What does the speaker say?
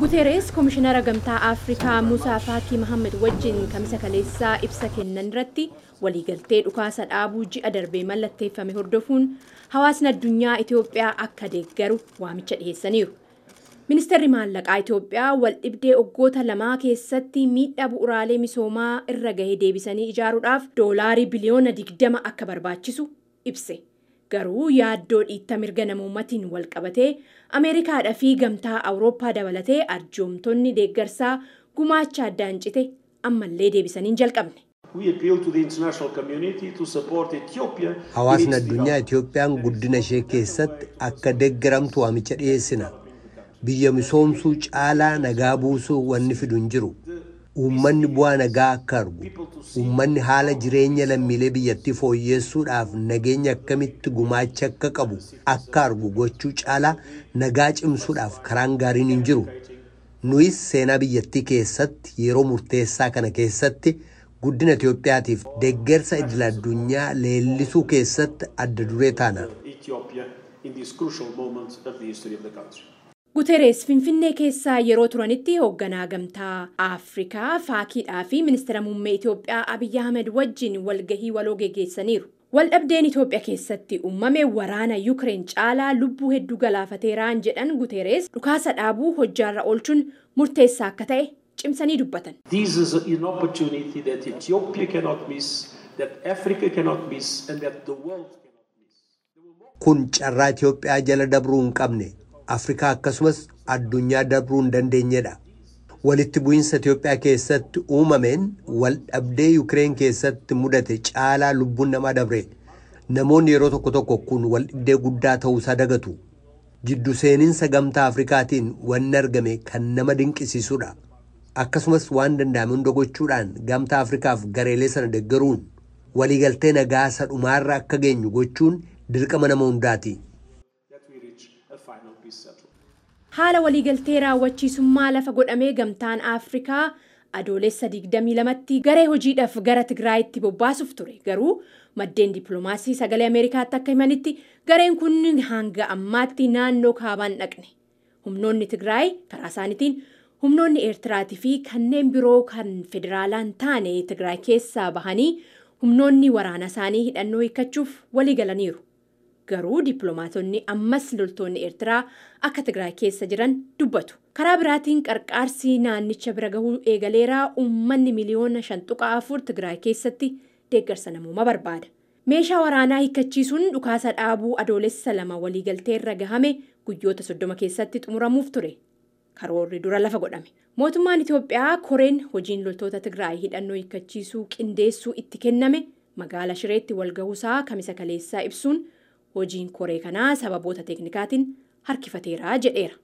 guteeres koomishinara gamtaa afrikaa musaa faakii mahammad wajjin kamisa kaleessaa ibsa kennan irratti waliigaltee dhukaasa dhaabuu ji'a darbee mallatteeffame hordofuun hawaasni addunyaa itiyoophiyaa akka deeggaru waamicha dhiheessaniiru. Ministeerri maallaqaa itiyoophiyaa wal dhibdee waggoota lamaa keessatti miidhaa bu'uraalee misoomaa irra gahee deebisanii ijaaruudhaaf doolaarii biliyoona 20 akka barbaachisu ibse garuu yaaddoo dhiitta mirga namoomaatiin wal qabatee ameerikaadhaa fi gamtaa awurooppaa dabalatee arjoomtonni deeggarsaa gumaacha addaan cite ammallee deebisanii hin jalqabne. Hawaasni addunyaa Itiyoophiyaan guddina ishee keessatti akka deeggaramtu waamicha dhiyeessina. Biyya misoomsuu caalaa nagaa buusuu wanni fidu hin jiru. Uummanni bu'aa nagaa akka argu, uummanni haala jireenya lammiilee biyyattii fooyyessuudhaaf nageenya akkamitti gumaacha akka qabu akka argu gochuu caalaa nagaa cimsuudhaaf karaan gaariin hin jiru. Nuyis seenaa biyyattii keessatti yeroo murteessaa kana keessatti guddina Itiyoophiyaatiif deeggarsa idil addunyaa leellisuu keessatti adda duree taana. Guteeres finfinnee keessaa yeroo turanitti hoogganaa gamtaa afrikaa faakiidhaa fi ministeera muummee itiyoophiyaa abiyyi ahmed wajjin walgahii waloo geggeessaniiru waldhabdeen itiyoophiyaa keessatti uumame waraana yuukireen caalaa lubbuu hedduu galaafateeraan jedhan guteeres dhukaasa dhaabuu hojjaarra oolchuun murteessaa akka ta'e cimsanii dubbatan. This is an opportunity that Ethiopia cannot miss, that Africa cannot miss, and that the world cannot miss. Kun carraa Itiyoophiyaa jala dabruu hin qabne. Afrikaa akkasumas addunyaa dabruu hin dandeenyedha. Walitti bu'iinsa Itiyoophiyaa keessatti uumameen wal dhabdee Yukireen keessatti mudate caalaa lubbuun namaa dabre. Namoonni yeroo tokko tokko kun wal dhibdee guddaa ta'uusaa dagatu. Jiddu seeninsa gamtaa Afrikaatiin wanni argame kan nama dinqisiisudha. Akkasumas waan danda'ame hunda gochuudhaan gamtaa Afrikaaf gareelee sana deeggaruun waliigaltee nagaa sadhumaarra akka geenyu gochuun dirqama nama hundaati. Haala waliigaltee raawwachiisummaa lafa godhamee gamtaan afrikaa adoolessa 22tti garee hojiidhaaf gara tigraayitti bobbaasuuf ture. Garuu maddeen dippiloomaasii sagalee ameerikaatti akka himanitti gareen kun hanga ammaatti naannoo kaabaan dhaqne. Humnoonni tigraay karaa isaaniitiin humnoonni eertiraatii fi kanneen biroo kan federaalaan taane tigraay keessaa bahanii humnoonni waraana isaanii hidhannoo hiikkachuuf walii galaniiru. Garuu dippiloomaatonni ammas loltoonni eertiraa akka tigraay keessa jiran dubbatu. Karaa biraatiin qarqaarsi naannicha bira gahuu eegaleeraa uummanni miliyoona shan tuqaa afur tigraay keessatti deeggarsa namoomaa barbaada. Meeshaa waraanaa hiikkachiisuun dhukaasa dhaabuu adoolessa lama waliigaltee irra gahame guyyoota soddoma keessatti xumuramuuf ture. Karoorri dura lafa godhame. Mootummaan itiyoophiyaa koreen hojiin loltoota tigraay hidhannoo hiikkachiisuu qindeessuu itti kenname. Magaala shireetti walgahuusaa kamisa kaleessaa ibsuun. Hojiin koree kanaa sababoota teeknikaatiin harkifateera jedheera.